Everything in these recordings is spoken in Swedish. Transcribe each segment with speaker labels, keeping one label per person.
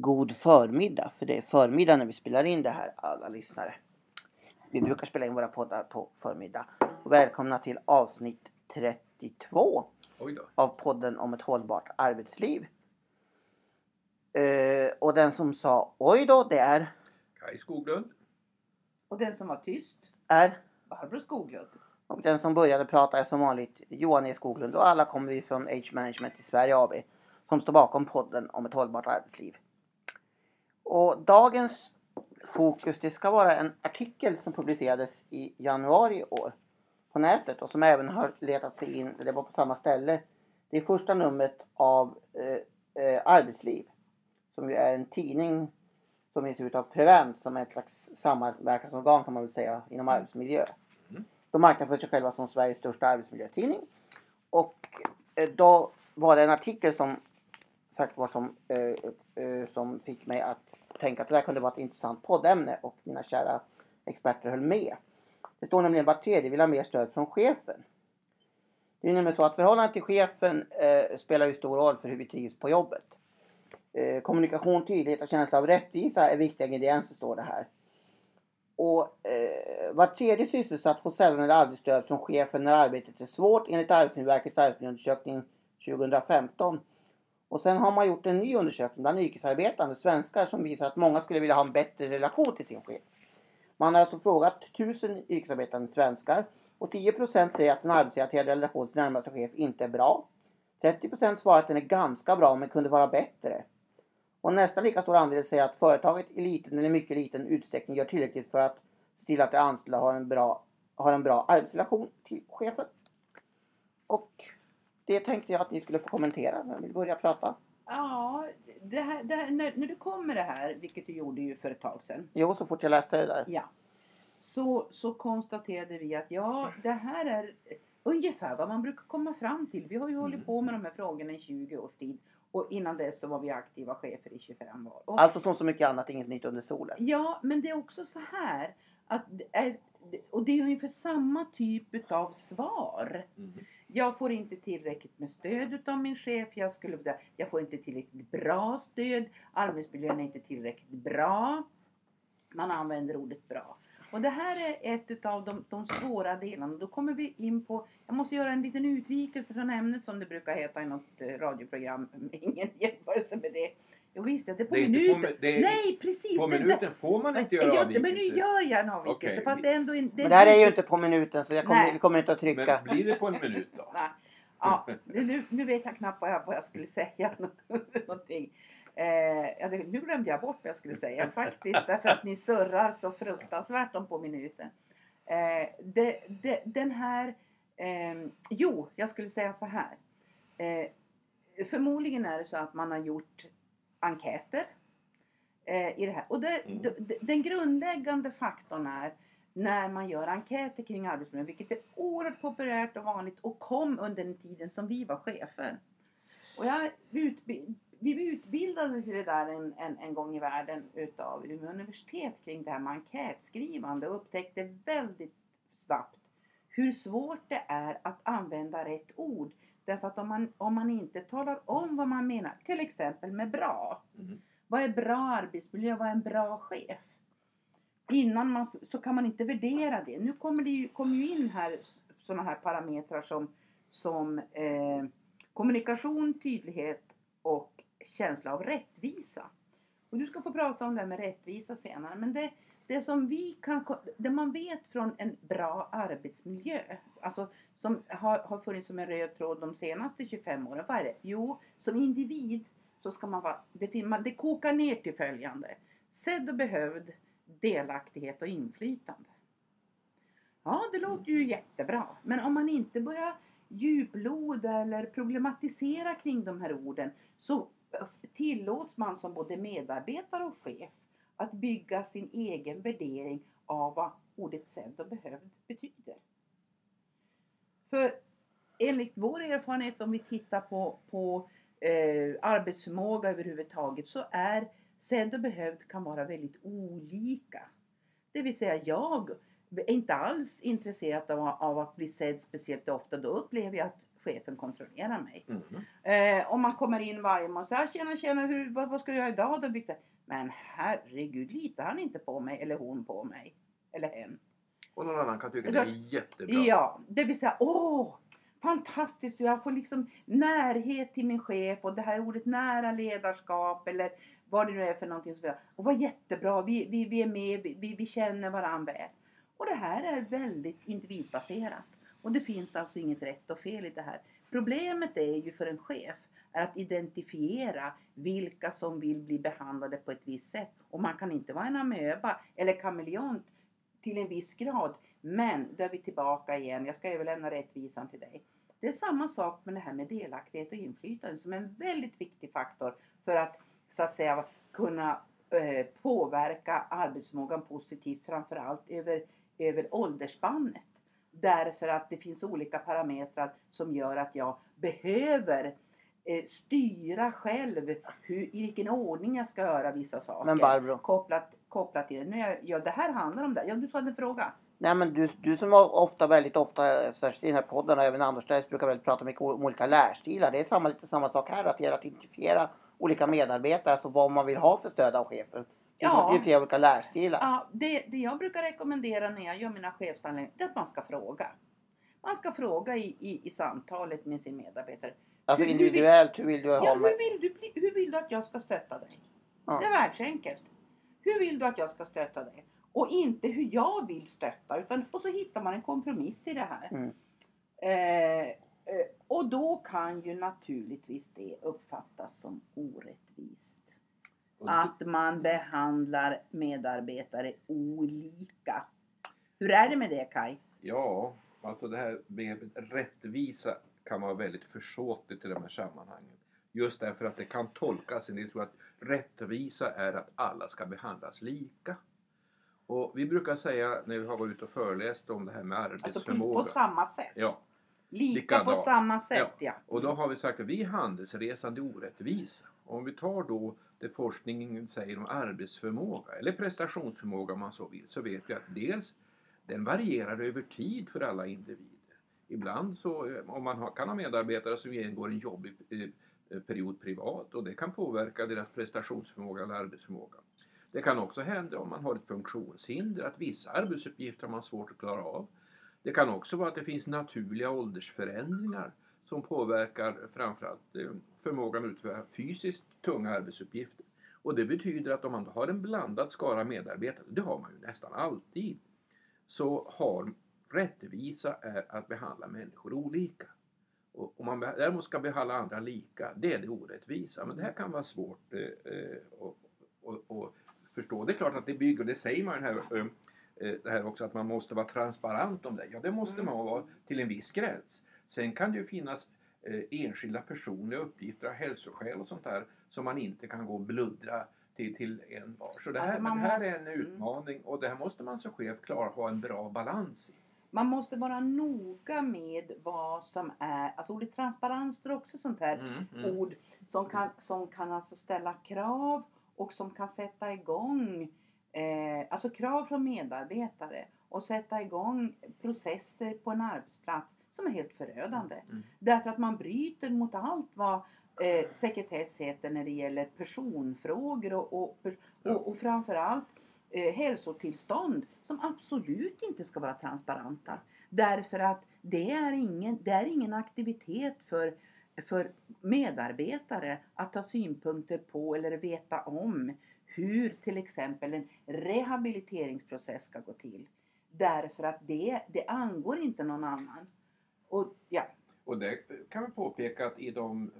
Speaker 1: god förmiddag. För det är förmiddag när vi spelar in det här alla lyssnare. Vi brukar spela in våra poddar på förmiddag. Och välkomna till avsnitt 32
Speaker 2: Oj då.
Speaker 1: av podden om ett hållbart arbetsliv. Eh, och den som sa oj då det är,
Speaker 2: Kaj Skoglund.
Speaker 3: Och den som var tyst,
Speaker 1: är
Speaker 3: Barbro Skoglund.
Speaker 1: och den som började prata är som vanligt Johan E Skoglund och alla kommer vi från Age Management i Sverige AB som står bakom podden om ett hållbart arbetsliv. Och dagens fokus det ska vara en artikel som publicerades i januari i år på nätet och som även har letat sig in, det var på samma ställe. Det är första numret av eh, eh, Arbetsliv som ju är en tidning som ges ut av Prevent som är ett slags samverkansorgan kan man väl säga inom arbetsmiljö. De marknadsför sig själva som Sveriges största arbetsmiljötidning. Och eh, då var det en artikel som sagt var som, eh, eh, som fick mig att tänka att det där kunde vara ett intressant poddämne och mina kära experter höll med. Det står nämligen var tredje vill ha mer stöd från chefen. Det är nämligen så att förhållandet till chefen eh, spelar ju stor roll för hur vi trivs på jobbet. Eh, kommunikation, tydlighet och känsla av rättvisa är viktiga ingredienser står det här. Och eh, var tredje sysselsatt får sällan eller aldrig stöd från chefen när arbetet är svårt enligt Arbetsmiljöverkets arbetsmiljöundersökning 2015. Och sen har man gjort en ny undersökning bland yrkesarbetande svenskar som visar att många skulle vilja ha en bättre relation till sin chef. Man har alltså frågat 1000 yrkesarbetande svenskar och 10% säger att en arbetsrelaterad relation till närmaste chef inte är bra. 30% svarar att den är ganska bra men kunde vara bättre. Och nästan lika stor andel säger att företaget i liten eller mycket liten utsträckning gör tillräckligt för att se till att de anställda har en bra, har en bra arbetsrelation till chefen. Och det tänkte jag att ni skulle få kommentera. Vem vill börja prata?
Speaker 3: Ja, det här, det här, när, när du kom med det här, vilket du gjorde ju för ett tag sedan.
Speaker 1: Jo, så fort jag läste det där.
Speaker 3: Ja. Så, så konstaterade vi att ja, det här är ungefär vad man brukar komma fram till. Vi har ju hållit på med de här frågorna i 20 års tid. Och innan dess så var vi aktiva chefer i 25 år. Och,
Speaker 1: Alltså som så mycket annat, inget nytt under solen.
Speaker 3: Ja, men det är också så här. Att och det är ungefär samma typ av svar. Jag får inte tillräckligt med stöd utav min chef. Jag, skulle, jag får inte tillräckligt bra stöd. Arbetsmiljön är inte tillräckligt bra. Man använder ordet bra. Och det här är ett utav de, de svåra delarna. Då kommer vi in på, jag måste göra en liten utvikelse från ämnet som det brukar heta i något eh, radioprogram. Ingen jämförelse med det. Jo visst, det är på
Speaker 2: Det är på
Speaker 3: minuten.
Speaker 2: mi- det är-
Speaker 3: Nej precis.
Speaker 2: På
Speaker 3: det
Speaker 2: minuten får man inte göra
Speaker 3: Ja, Men nu gör jag en avvikelse.
Speaker 2: Okej.
Speaker 3: Fast det är ändå en,
Speaker 1: Men det här är ju inte på minuten så jag kommer, vi kommer inte att trycka.
Speaker 2: Men blir det på en minut då?
Speaker 3: Nej. Ja, nu, nu vet jag knappt vad jag, vad jag skulle säga. Någonting. Eh, ja, det, nu glömde jag bort vad jag skulle säga faktiskt. Därför att ni surrar så fruktansvärt om på minuten. Eh, det, det, den här... Eh, jo, jag skulle säga så här. Eh, förmodligen är det så att man har gjort enkäter eh, i det här. Och det,
Speaker 2: Mm.
Speaker 3: d- den grundläggande faktorn är när man gör enkäter kring arbetsmiljön, vilket är oerhört populärt och vanligt och kom under den tiden som vi var chefer. Och jag utbi- vi utbildades i det där en, en, en gång i världen utav Umeå universitet kring det här med enkätskrivande och upptäckte väldigt snabbt hur svårt det är att använda rätt ord. Därför att om man, om man inte talar om vad man menar, till exempel med bra.
Speaker 2: Mhm.
Speaker 3: Vad är bra arbetsmiljö? Vad är en bra chef? Innan man, så kan man inte värdera det. Nu kommer det ju, kommer ju in här sådana här parametrar som, som eh, kommunikation, tydlighet och känsla av rättvisa. Och du ska få prata om det här med rättvisa senare. Men det, det som vi kan, det man vet från en bra arbetsmiljö, alltså som har, har funnits som en röd tråd de senaste 25 åren. Vad är det? Jo, som individ så ska man vara, det, man, det kokar ner till följande. Sedd och behövd delaktighet och inflytande. Ja, det låter ju jättebra. Men om man inte börjar djuploda eller problematisera kring de här orden så tillåts man som både medarbetare och chef att bygga sin egen värdering av vad ordet sedd och behövd betyder. För enligt vår erfarenhet om vi tittar på, på eh, arbetsförmåga överhuvudtaget så är sedd och behövd kan vara väldigt olika. Det vill säga jag är inte alls intresserad av, av att bli sedd speciellt ofta. Då upplever jag att chefen kontrollerar mig.
Speaker 2: Mm.
Speaker 3: Eh, om man kommer in varje morgon och säger tjena tjena, hur, vad, vad ska du göra idag då? Men herregud, litar han inte på mig eller hon på mig? Eller hen?
Speaker 2: Och någon annan kan tycka det är jättebra.
Speaker 3: Ja, det vill säga åh! Fantastiskt, jag får liksom närhet till min chef och det här ordet nära ledarskap eller vad det nu är för någonting. Som vi har. och vad jättebra, vi, vi, vi är med, vi, vi känner varandra väl. Och det här är väldigt individbaserat. Och det finns alltså inget rätt och fel i det här. Problemet är ju för en chef är att identifiera vilka som vill bli behandlade på ett visst sätt. Och man kan inte vara en amöba eller kameleont till en viss grad. Men då är vi tillbaka igen. Jag ska överlämna rättvisan till dig. Det är samma sak med det här med delaktighet och inflytande som är en väldigt viktig faktor för att så att säga kunna eh, påverka arbetsförmågan positivt framförallt över, över åldersspannet. Därför att det finns olika parametrar som gör att jag behöver eh, styra själv hur, i vilken ordning jag ska göra vissa saker.
Speaker 1: Men Barbro,
Speaker 3: kopplat, kopplat till det. Nu är, ja, det här handlar om det. Ja, du sa en fråga.
Speaker 1: nej men du, du som ofta, väldigt ofta, särskilt i den här podden och även annorstädes brukar väl prata mycket om olika lärstilar. Det är samma, lite samma sak här, att att identifiera olika medarbetare, alltså vad man vill ha för stöd av chefen. Det
Speaker 3: Ja.
Speaker 1: identifiera olika lärstilar.
Speaker 3: Ja, det, det jag brukar rekommendera när jag gör mina chefshandlingar det är att man ska fråga. Man ska fråga i, i, i samtalet med sin medarbetare.
Speaker 1: Alltså
Speaker 3: hur-
Speaker 1: individuellt, hur vill du
Speaker 3: Ja,
Speaker 1: ha med?
Speaker 3: hur, vill du hur vill du att jag ska stötta dig?
Speaker 1: Ja.
Speaker 3: Det är världsenkelt. Hur vill du att jag ska stötta dig? Och inte hur jag vill stötta. Utan, och så hittar man en kompromiss i det här.
Speaker 1: Mm.
Speaker 3: Eh, eh, och då kan ju naturligtvis det uppfattas som orättvist. Att man behandlar medarbetare olika. Hur är det med det Kai?
Speaker 2: Ja, alltså det här begreppet rättvisa kan vara väldigt försåtligt i de här sammanhangen. Just därför att det kan tolkas, del tror att rättvisa är att alla ska behandlas lika. Och vi brukar säga när vi har varit ute och föreläst om det här med
Speaker 3: Alltså på,
Speaker 2: arbetsförmåga.
Speaker 3: på samma sätt.
Speaker 2: Ja,
Speaker 3: Lika på
Speaker 2: Likadant.
Speaker 3: samma sätt ja.
Speaker 2: och då har vi sagt att vi är handelsresande orättvisa. Och om vi tar då det forskningen säger om arbetsförmåga eller prestationsförmåga om man så vill så vet vi att dels den varierar över tid för alla individer. Ibland så om man har, kan ha medarbetare som genomgår en jobbig eh, Eh, period privat och det kan påverka deras prestationsförmåga eller arbetsförmåga. Det kan också hända om man har ett funktionshinder att vissa arbetsuppgifter har man svårt att klara av. Det kan också vara att det finns naturliga åldersförändringar som påverkar framförallt eh, förmågan att utföra fysiskt tunga arbetsuppgifter. Och det betyder att om man har en blandad skara medarbetare, det har man ju nästan alltid, så har rättvisa är att behandla människor olika. Och om man däremot ska behandla andra lika, det är det orättvisa. Men det här kan vara svårt eh, eh, att, att, att förstå. Det är klart att det bygger, det säger man här, eh, eh, det här också, att man måste vara transparent om det. Ja, det måste man vara till en viss gräns. Sen kan det ju finnas eh, enskilda personliga uppgifter av hälsoskäl och sånt där som man inte kan gå och bluddra till, till en var. Så det här,
Speaker 3: Alltså,
Speaker 2: det här
Speaker 3: måste-
Speaker 2: är en utmaning och det här måste man som chef klara ha en bra balans i.
Speaker 3: Man måste vara noga med vad som är, alltså ordet transparens står också sånt här
Speaker 2: Mm, mm.
Speaker 3: ord som kan, som kan alltså ställa krav och som kan sätta igång eh, alltså krav från medarbetare och sätta igång processer på en arbetsplats som är helt förödande.
Speaker 2: Mm.
Speaker 3: Därför att man bryter mot allt vad eh, sekretess heter när det gäller personfrågor och, och, och, och framförallt eh, hälsotillstånd som absolut inte ska vara transparenta. Därför att det är ingen, det är ingen aktivitet för, för medarbetare att ha synpunkter på eller veta om hur till exempel en rehabiliteringsprocess ska gå till. Därför att det, det angår inte någon annan. Och ja,
Speaker 2: Och det kan vi påpeka att i de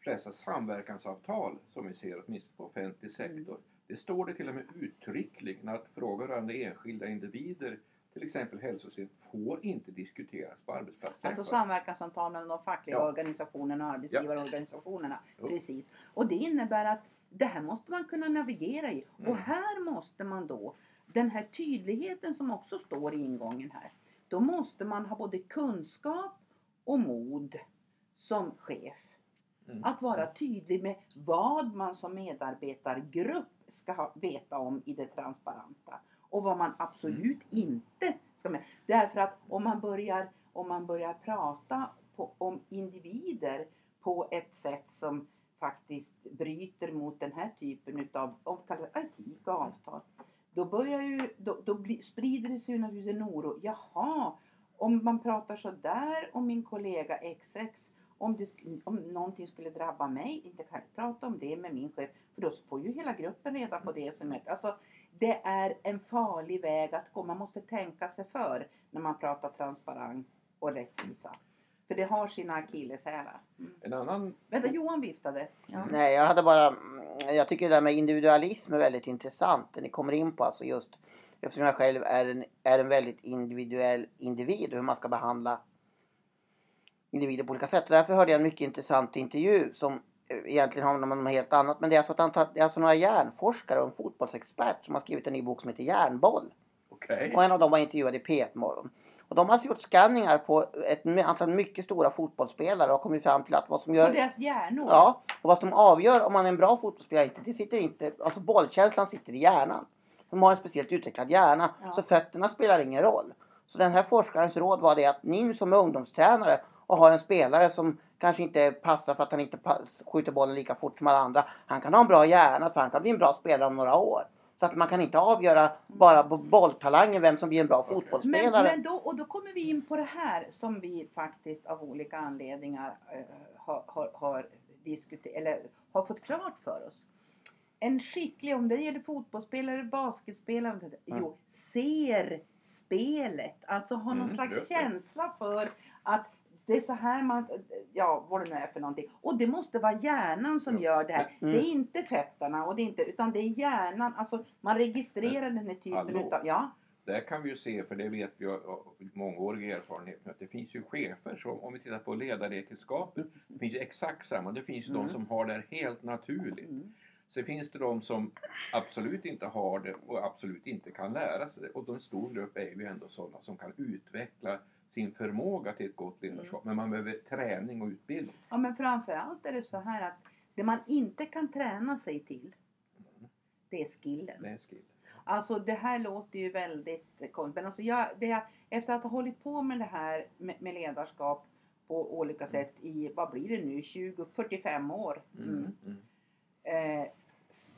Speaker 2: flesta samverkansavtal som vi ser åtminstone på offentlig sektor. Det står det till och med uttryckligen att frågor rörande enskilda individer, till exempel hälsosystem, får inte diskuteras på arbetsplatsträffar.
Speaker 3: Alltså samverkansavtal mellan de fackliga
Speaker 2: Ja.
Speaker 3: organisationerna och arbetsgivarorganisationerna.
Speaker 2: Jo.
Speaker 3: Precis. Och det innebär att det här måste man kunna navigera i.
Speaker 2: Mm.
Speaker 3: Och här måste man då, den här tydligheten som också står i ingången här. Då måste man ha både kunskap och mod som chef.
Speaker 2: Mm.
Speaker 3: Att vara tydlig med vad man som medarbetargrupp ska veta om i det transparenta. Och vad man absolut inte ska med. Därför att om man börjar, om man börjar prata på, om individer på ett sätt som faktiskt bryter mot den här typen utav etik och avtal. Då, börjar ju, då, då bli, sprider det sig ju naturligtvis en oro. Jaha, om man pratar så där om min kollega XX, om, det, om någonting skulle drabba mig, inte kan jag prata om det med min chef, för då får ju hela gruppen reda på det som är... Alltså, det är en farlig väg att gå. Man måste tänka sig för när man pratar transparens och rättvisa. För det har sina akilleshälar. Mm.
Speaker 2: En annan
Speaker 3: Vänta, Johan viftade. Ja.
Speaker 1: Nej, jag hade bara... mm, Jag tycker det där med individualism är väldigt intressant. Det ni kommer in på alltså just eftersom jag själv är en, är en väldigt individuell individ och hur man ska behandla individer på olika sätt. Och därför hörde jag en mycket intressant intervju som eh, egentligen handlar om något helt annat. Men det är alltså, ett antal, det är alltså några hjärnforskare och en fotbollsexpert som har skrivit en ny bok som heter Järnboll.
Speaker 2: Okej.
Speaker 1: Och en av dem var intervjuad i P1 Morgon. Och de har alltså gjort skanningar på ett antal mycket stora fotbollsspelare och kommit fram till att vad som gör...
Speaker 3: Och deras hjärnor.
Speaker 1: Ja, och vad som avgör om man är en bra fotbollsspelare inte, det sitter inte, alltså bollkänslan sitter i hjärnan. De har en speciellt utvecklad hjärna,
Speaker 3: Ja.
Speaker 1: så fötterna spelar ingen roll. Så den här forskarens råd var det att ni som är ungdomstränare och har en spelare som kanske inte passar för att han inte skjuter bollen lika fort som alla andra. Han kan ha en bra hjärna så han kan bli en bra spelare om några år. Så att man kan inte avgöra bara på bolltalangen vem som blir en bra.
Speaker 3: Men,
Speaker 1: fotbollsspelare.
Speaker 3: men då, och då kommer vi in på det här som vi faktiskt av olika anledningar eh, har, har, har, eller har fått klart för oss. En skicklig, om det gäller fotbollsspelare, basketspelare,
Speaker 1: Mm.
Speaker 3: jo, ser spelet. Alltså har någon
Speaker 2: Mm,
Speaker 3: slags känsla för att det är så här man, ja vad det nu är för någonting. Och det måste vara hjärnan som gör det här.
Speaker 1: Mm.
Speaker 3: Det är inte fötterna och det inte, utan det är hjärnan. Alltså man registrerar den här typen
Speaker 2: Hallå?
Speaker 3: utav, ja.
Speaker 2: Där kan vi ju se, för det vet vi av mångårig erfarenhet, att det finns ju chefer som, om vi tittar på ledaregenskaper, det finns ju exakt samma. Det finns ju
Speaker 3: Mm.
Speaker 2: de som har det här helt naturligt.
Speaker 3: Mm.
Speaker 2: Sen finns det de som absolut inte har det och absolut inte kan lära sig det. Och en stor grupp är ju ändå sådana som kan utveckla sin förmåga till ett gott ledarskap. Men man behöver träning och utbildning.
Speaker 3: Ja men framförallt är det så här att det man inte kan träna sig till det är skillen.
Speaker 2: Det är skill.
Speaker 3: Alltså det här låter ju väldigt konstigt. Men alltså jag, jag, efter att ha hållit på med det här med, med ledarskap på olika sätt i, vad blir det nu, 20-45 år.
Speaker 2: Mm.
Speaker 3: Mm.
Speaker 2: Mm.
Speaker 3: Eh,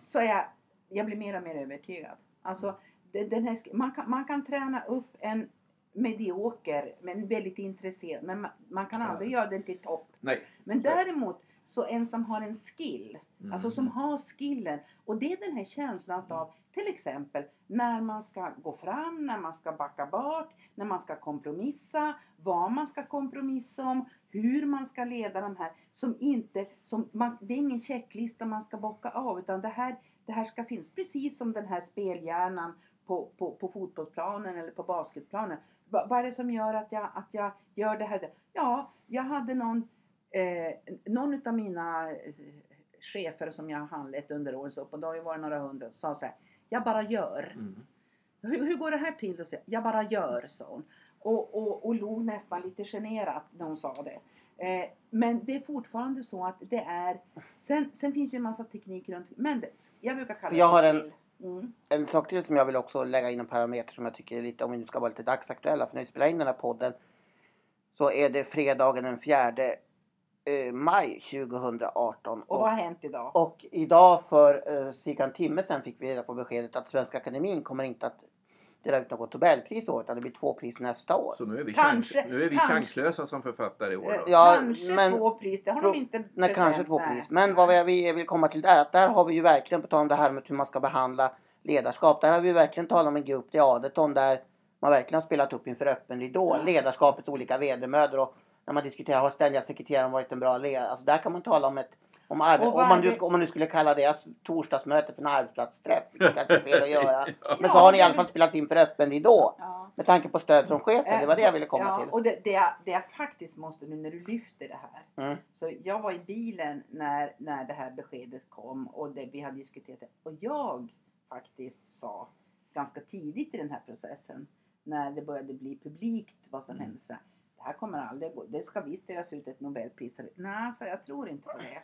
Speaker 3: så jag, jag blir mer och mer övertygad. Alltså den här, man, kan, man kan träna upp en medioker men väldigt intresserad. Men man, man kan
Speaker 2: Ja.
Speaker 3: aldrig göra den till topp.
Speaker 2: Nej.
Speaker 3: Men däremot så en som har en skill,
Speaker 2: Mm.
Speaker 3: alltså som har skillen och det är den här känslan av till exempel när man ska gå fram, när man ska backa bak, när man ska kompromissa, vad man ska kompromissa om, hur man ska leda de här som inte, som man, det är ingen checklista man ska bocka av utan det här, det här ska finnas precis som den här spelhjärnan på, på, på fotbollsplanen eller på basketplanen. Va, vad är det som gör att jag, att jag gör det här? Ja, jag hade någon Eh, någon av mina eh, chefer som jag har handlett under årens lopp, och det har ju varit några hundra, sa så här. Jag bara gör.
Speaker 2: Mm.
Speaker 3: Hur, hur går det här till? då?" Jag, bara gör, sa hon. Och, och, och log nästan lite generat när hon sa det. Eh, men det är fortfarande så att det är... Sen, sen finns ju en massa teknik runt Men det, jag brukar kalla
Speaker 1: jag
Speaker 3: det
Speaker 1: har en-.
Speaker 3: Mm.
Speaker 1: En sak till som jag vill också lägga in en parameter som jag tycker är lite, om vi nu ska vara lite dagsaktuella, för när vi spelar in den här podden så är det fredagen den 4 eh, maj 2018.
Speaker 3: Och vad har hänt idag?
Speaker 1: Och idag för eh, cirka en timme sedan fick vi reda på beskedet att Svenska Akademin kommer inte att dela ut något Nobelpris i år utan det blir två pris nästa år.
Speaker 2: Så nu är vi,
Speaker 3: Kanske-
Speaker 2: chans, nu är vi
Speaker 3: kanske-
Speaker 2: chanslösa som författare i år.
Speaker 3: Eh,
Speaker 2: Då.
Speaker 1: Ja,
Speaker 3: kanske
Speaker 1: men-
Speaker 3: två pris, det har
Speaker 1: Pro-
Speaker 3: de inte
Speaker 1: Nej,
Speaker 3: bestämt,
Speaker 1: kanske två
Speaker 3: nej.
Speaker 1: pris. Men vad vi vill komma till där, att där har vi ju verkligen, på tal om det här med hur man ska behandla ledarskap, där har vi verkligen talat om en grupp, det är Adeton, där man verkligen har spelat upp inför öppen ridå. Ledarskapets olika vedermödor och när man diskuterar, har ständiga sekreteraren varit en bra ledare? Alltså där kan man tala om ett om, arbe-
Speaker 3: Och vad
Speaker 1: om, man nu, om man nu skulle kalla deras torsdagsmöte för en arbetsplatsträff, vilket kanske är fel att göra. Men så har ni i alla fall spelats in för öppen ridå.
Speaker 3: Ja.
Speaker 1: Med tanke på stöd från chefen, det var det jag ville komma
Speaker 3: ja,
Speaker 1: till.
Speaker 3: Och det, det, jag, det jag faktiskt måste nu när du lyfter det här.
Speaker 1: Mm.
Speaker 3: Så jag var i bilen när, när det här beskedet kom och det, vi hade diskuterat det. Och jag faktiskt sa ganska tidigt i den här processen när det började bli publikt vad som
Speaker 2: Mm.
Speaker 3: hände. Det här kommer aldrig gå. Det ska visst delas ut ett Nobelpris. Nej, så jag tror inte på det.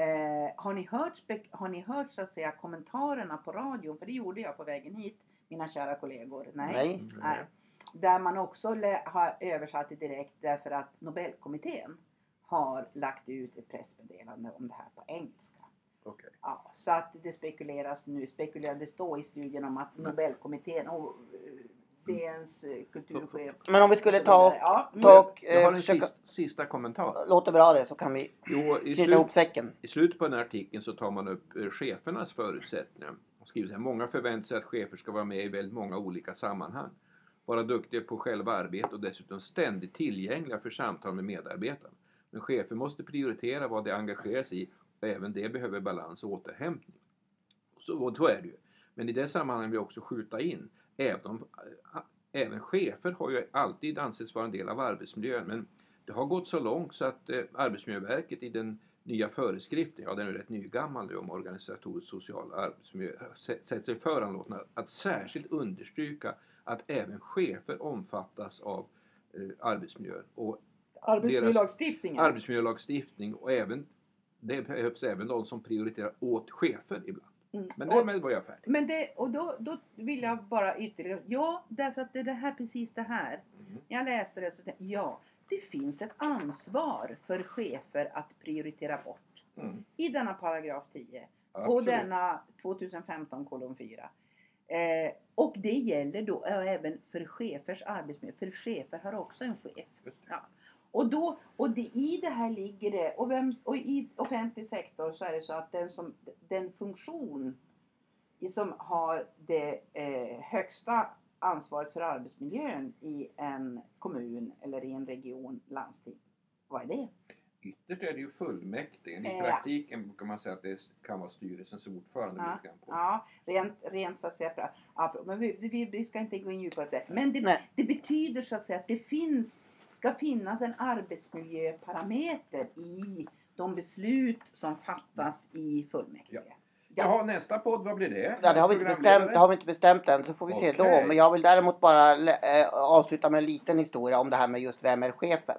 Speaker 3: Eh, har ni hört, har ni hört så att säga, kommentarerna på radion? För det gjorde jag på vägen hit, mina kära kollegor. Nej.
Speaker 1: Nej.
Speaker 3: Nej. Där man också har översatt det direkt därför att Nobelkommittén har lagt ut ett pressmeddelande om det här på engelska.
Speaker 2: Okej.
Speaker 3: Ja, så att det spekuleras nu, spekulerades då i studien om att Nobelkommittén och eh, DNs eh, kulturchef
Speaker 1: Men om vi skulle ta och,
Speaker 3: ja, mm.
Speaker 1: ta och
Speaker 2: Jag har
Speaker 1: eh,
Speaker 2: en
Speaker 1: försöka...
Speaker 2: sista, sista kommentar.
Speaker 1: Låter bra det så kan vi
Speaker 2: Jo, i,
Speaker 1: knyta
Speaker 2: slut,
Speaker 1: ihop säcken.
Speaker 2: I slutet på den här artikeln så tar man upp eh, chefernas förutsättningar. Och skriver så här, många förväntar sig att chefer ska vara med i väldigt många olika sammanhang. Vara duktiga på själva arbetet och dessutom ständigt tillgängliga för samtal med medarbetarna. Men chefer måste prioritera vad de engagerar sig i och även det behöver balans och återhämtning. Så, och så är det ju. Men i det sammanhanget vill jag också skjuta in, även, om, äh, även chefer har ju alltid ansetts vara en del av arbetsmiljön. Men det har gått så långt så att eh, Arbetsmiljöverket i den nya föreskriften, ja den är rätt nygammal nu om organisatorisk social arbetsmiljö, sä- sätter sig föranlåtna att särskilt understryka att även chefer omfattas av eh, arbetsmiljön och
Speaker 3: Arbetsmiljölagstiftningen.
Speaker 2: arbetsmiljölagstiftning och även det behövs även de som prioriterar åt chefer ibland.
Speaker 3: Mm.
Speaker 2: Men därmed var jag färdig.
Speaker 3: Men det, och då, då vill jag bara ytterligare, ja därför att det är det här, precis det här.
Speaker 2: Mm.
Speaker 3: Jag läste det så tänkte ja det finns ett ansvar för chefer att prioritera bort.
Speaker 2: Mm.
Speaker 3: I denna paragraf 10 och
Speaker 2: Absolut.
Speaker 3: denna 2015 kolon 4. Eh, och det gäller då eh, även för chefers arbetsmiljö, för chefer har också en chef. Ja. Och, då, och det, i det här ligger det, och, vem, och i offentlig sektor så är det så att den, som, den funktion som har det eh, högsta ansvaret för arbetsmiljön i en kommun eller i en region, landsting. Vad är det?
Speaker 2: Ytterst är det ju fullmäktige. I
Speaker 3: Ja.
Speaker 2: praktiken kan man säga att det kan vara styrelsens ordförande.
Speaker 3: Ja. Ja, rent, rent så att säga. Men vi, vi, vi ska inte gå in djupare på det. Men det, det betyder så att säga att det finns, ska finnas en arbetsmiljöparameter i de beslut som fattas i fullmäktige.
Speaker 2: Jaha, nästa podd, vad blir det?
Speaker 1: Ja, det har vi inte bestämt, det har vi inte bestämt än så får vi se då. Men jag vill däremot bara eh, avsluta med en liten historia om det här med just vem är chefen.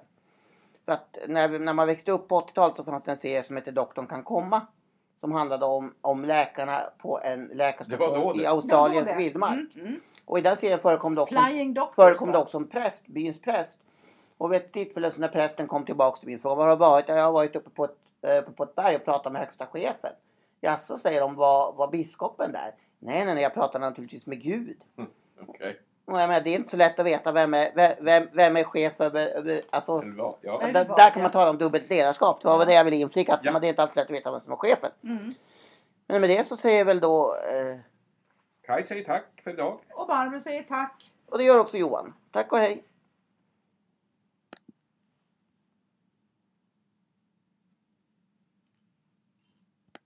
Speaker 1: För att när, vi- när man växte upp på 80-talet så fanns det en serie som hette Doktorn kan komma. Som handlade om, om läkarna på en läkarstation i Australiens
Speaker 3: Ja,
Speaker 1: vildmark.
Speaker 3: Mm, mm.
Speaker 1: Och i den serien förekom det också,
Speaker 3: Flying
Speaker 1: förekom det också en präst, byns präst. Och vid ett tillfälle så när prästen kom tillbaks till byn frågade var har du varit? "Ja, Jag har varit uppe på ett, eh, uppe på ett berg och pratat med högsta chefen. Jaså, säger de, var, var biskopen där? Nej, nej, nej, jag pratar naturligtvis med Gud.
Speaker 2: Okej.
Speaker 1: Och jag menar, det är inte så lätt att veta vem är, vem- vem, vem är chef över... alltså?
Speaker 2: Ja.
Speaker 1: Där, där kan man tala om dubbelt ledarskap. Det var väl det jag ville inflika. Att
Speaker 2: Ja.
Speaker 1: man, det är inte alls lätt att veta vem som är chefen.
Speaker 3: Mm.
Speaker 1: Men med det så säger jag väl då... Eh,
Speaker 2: Kaj säger tack för idag.
Speaker 3: Och Barbro säger tack.
Speaker 1: och det gör också Johan. Tack och hej.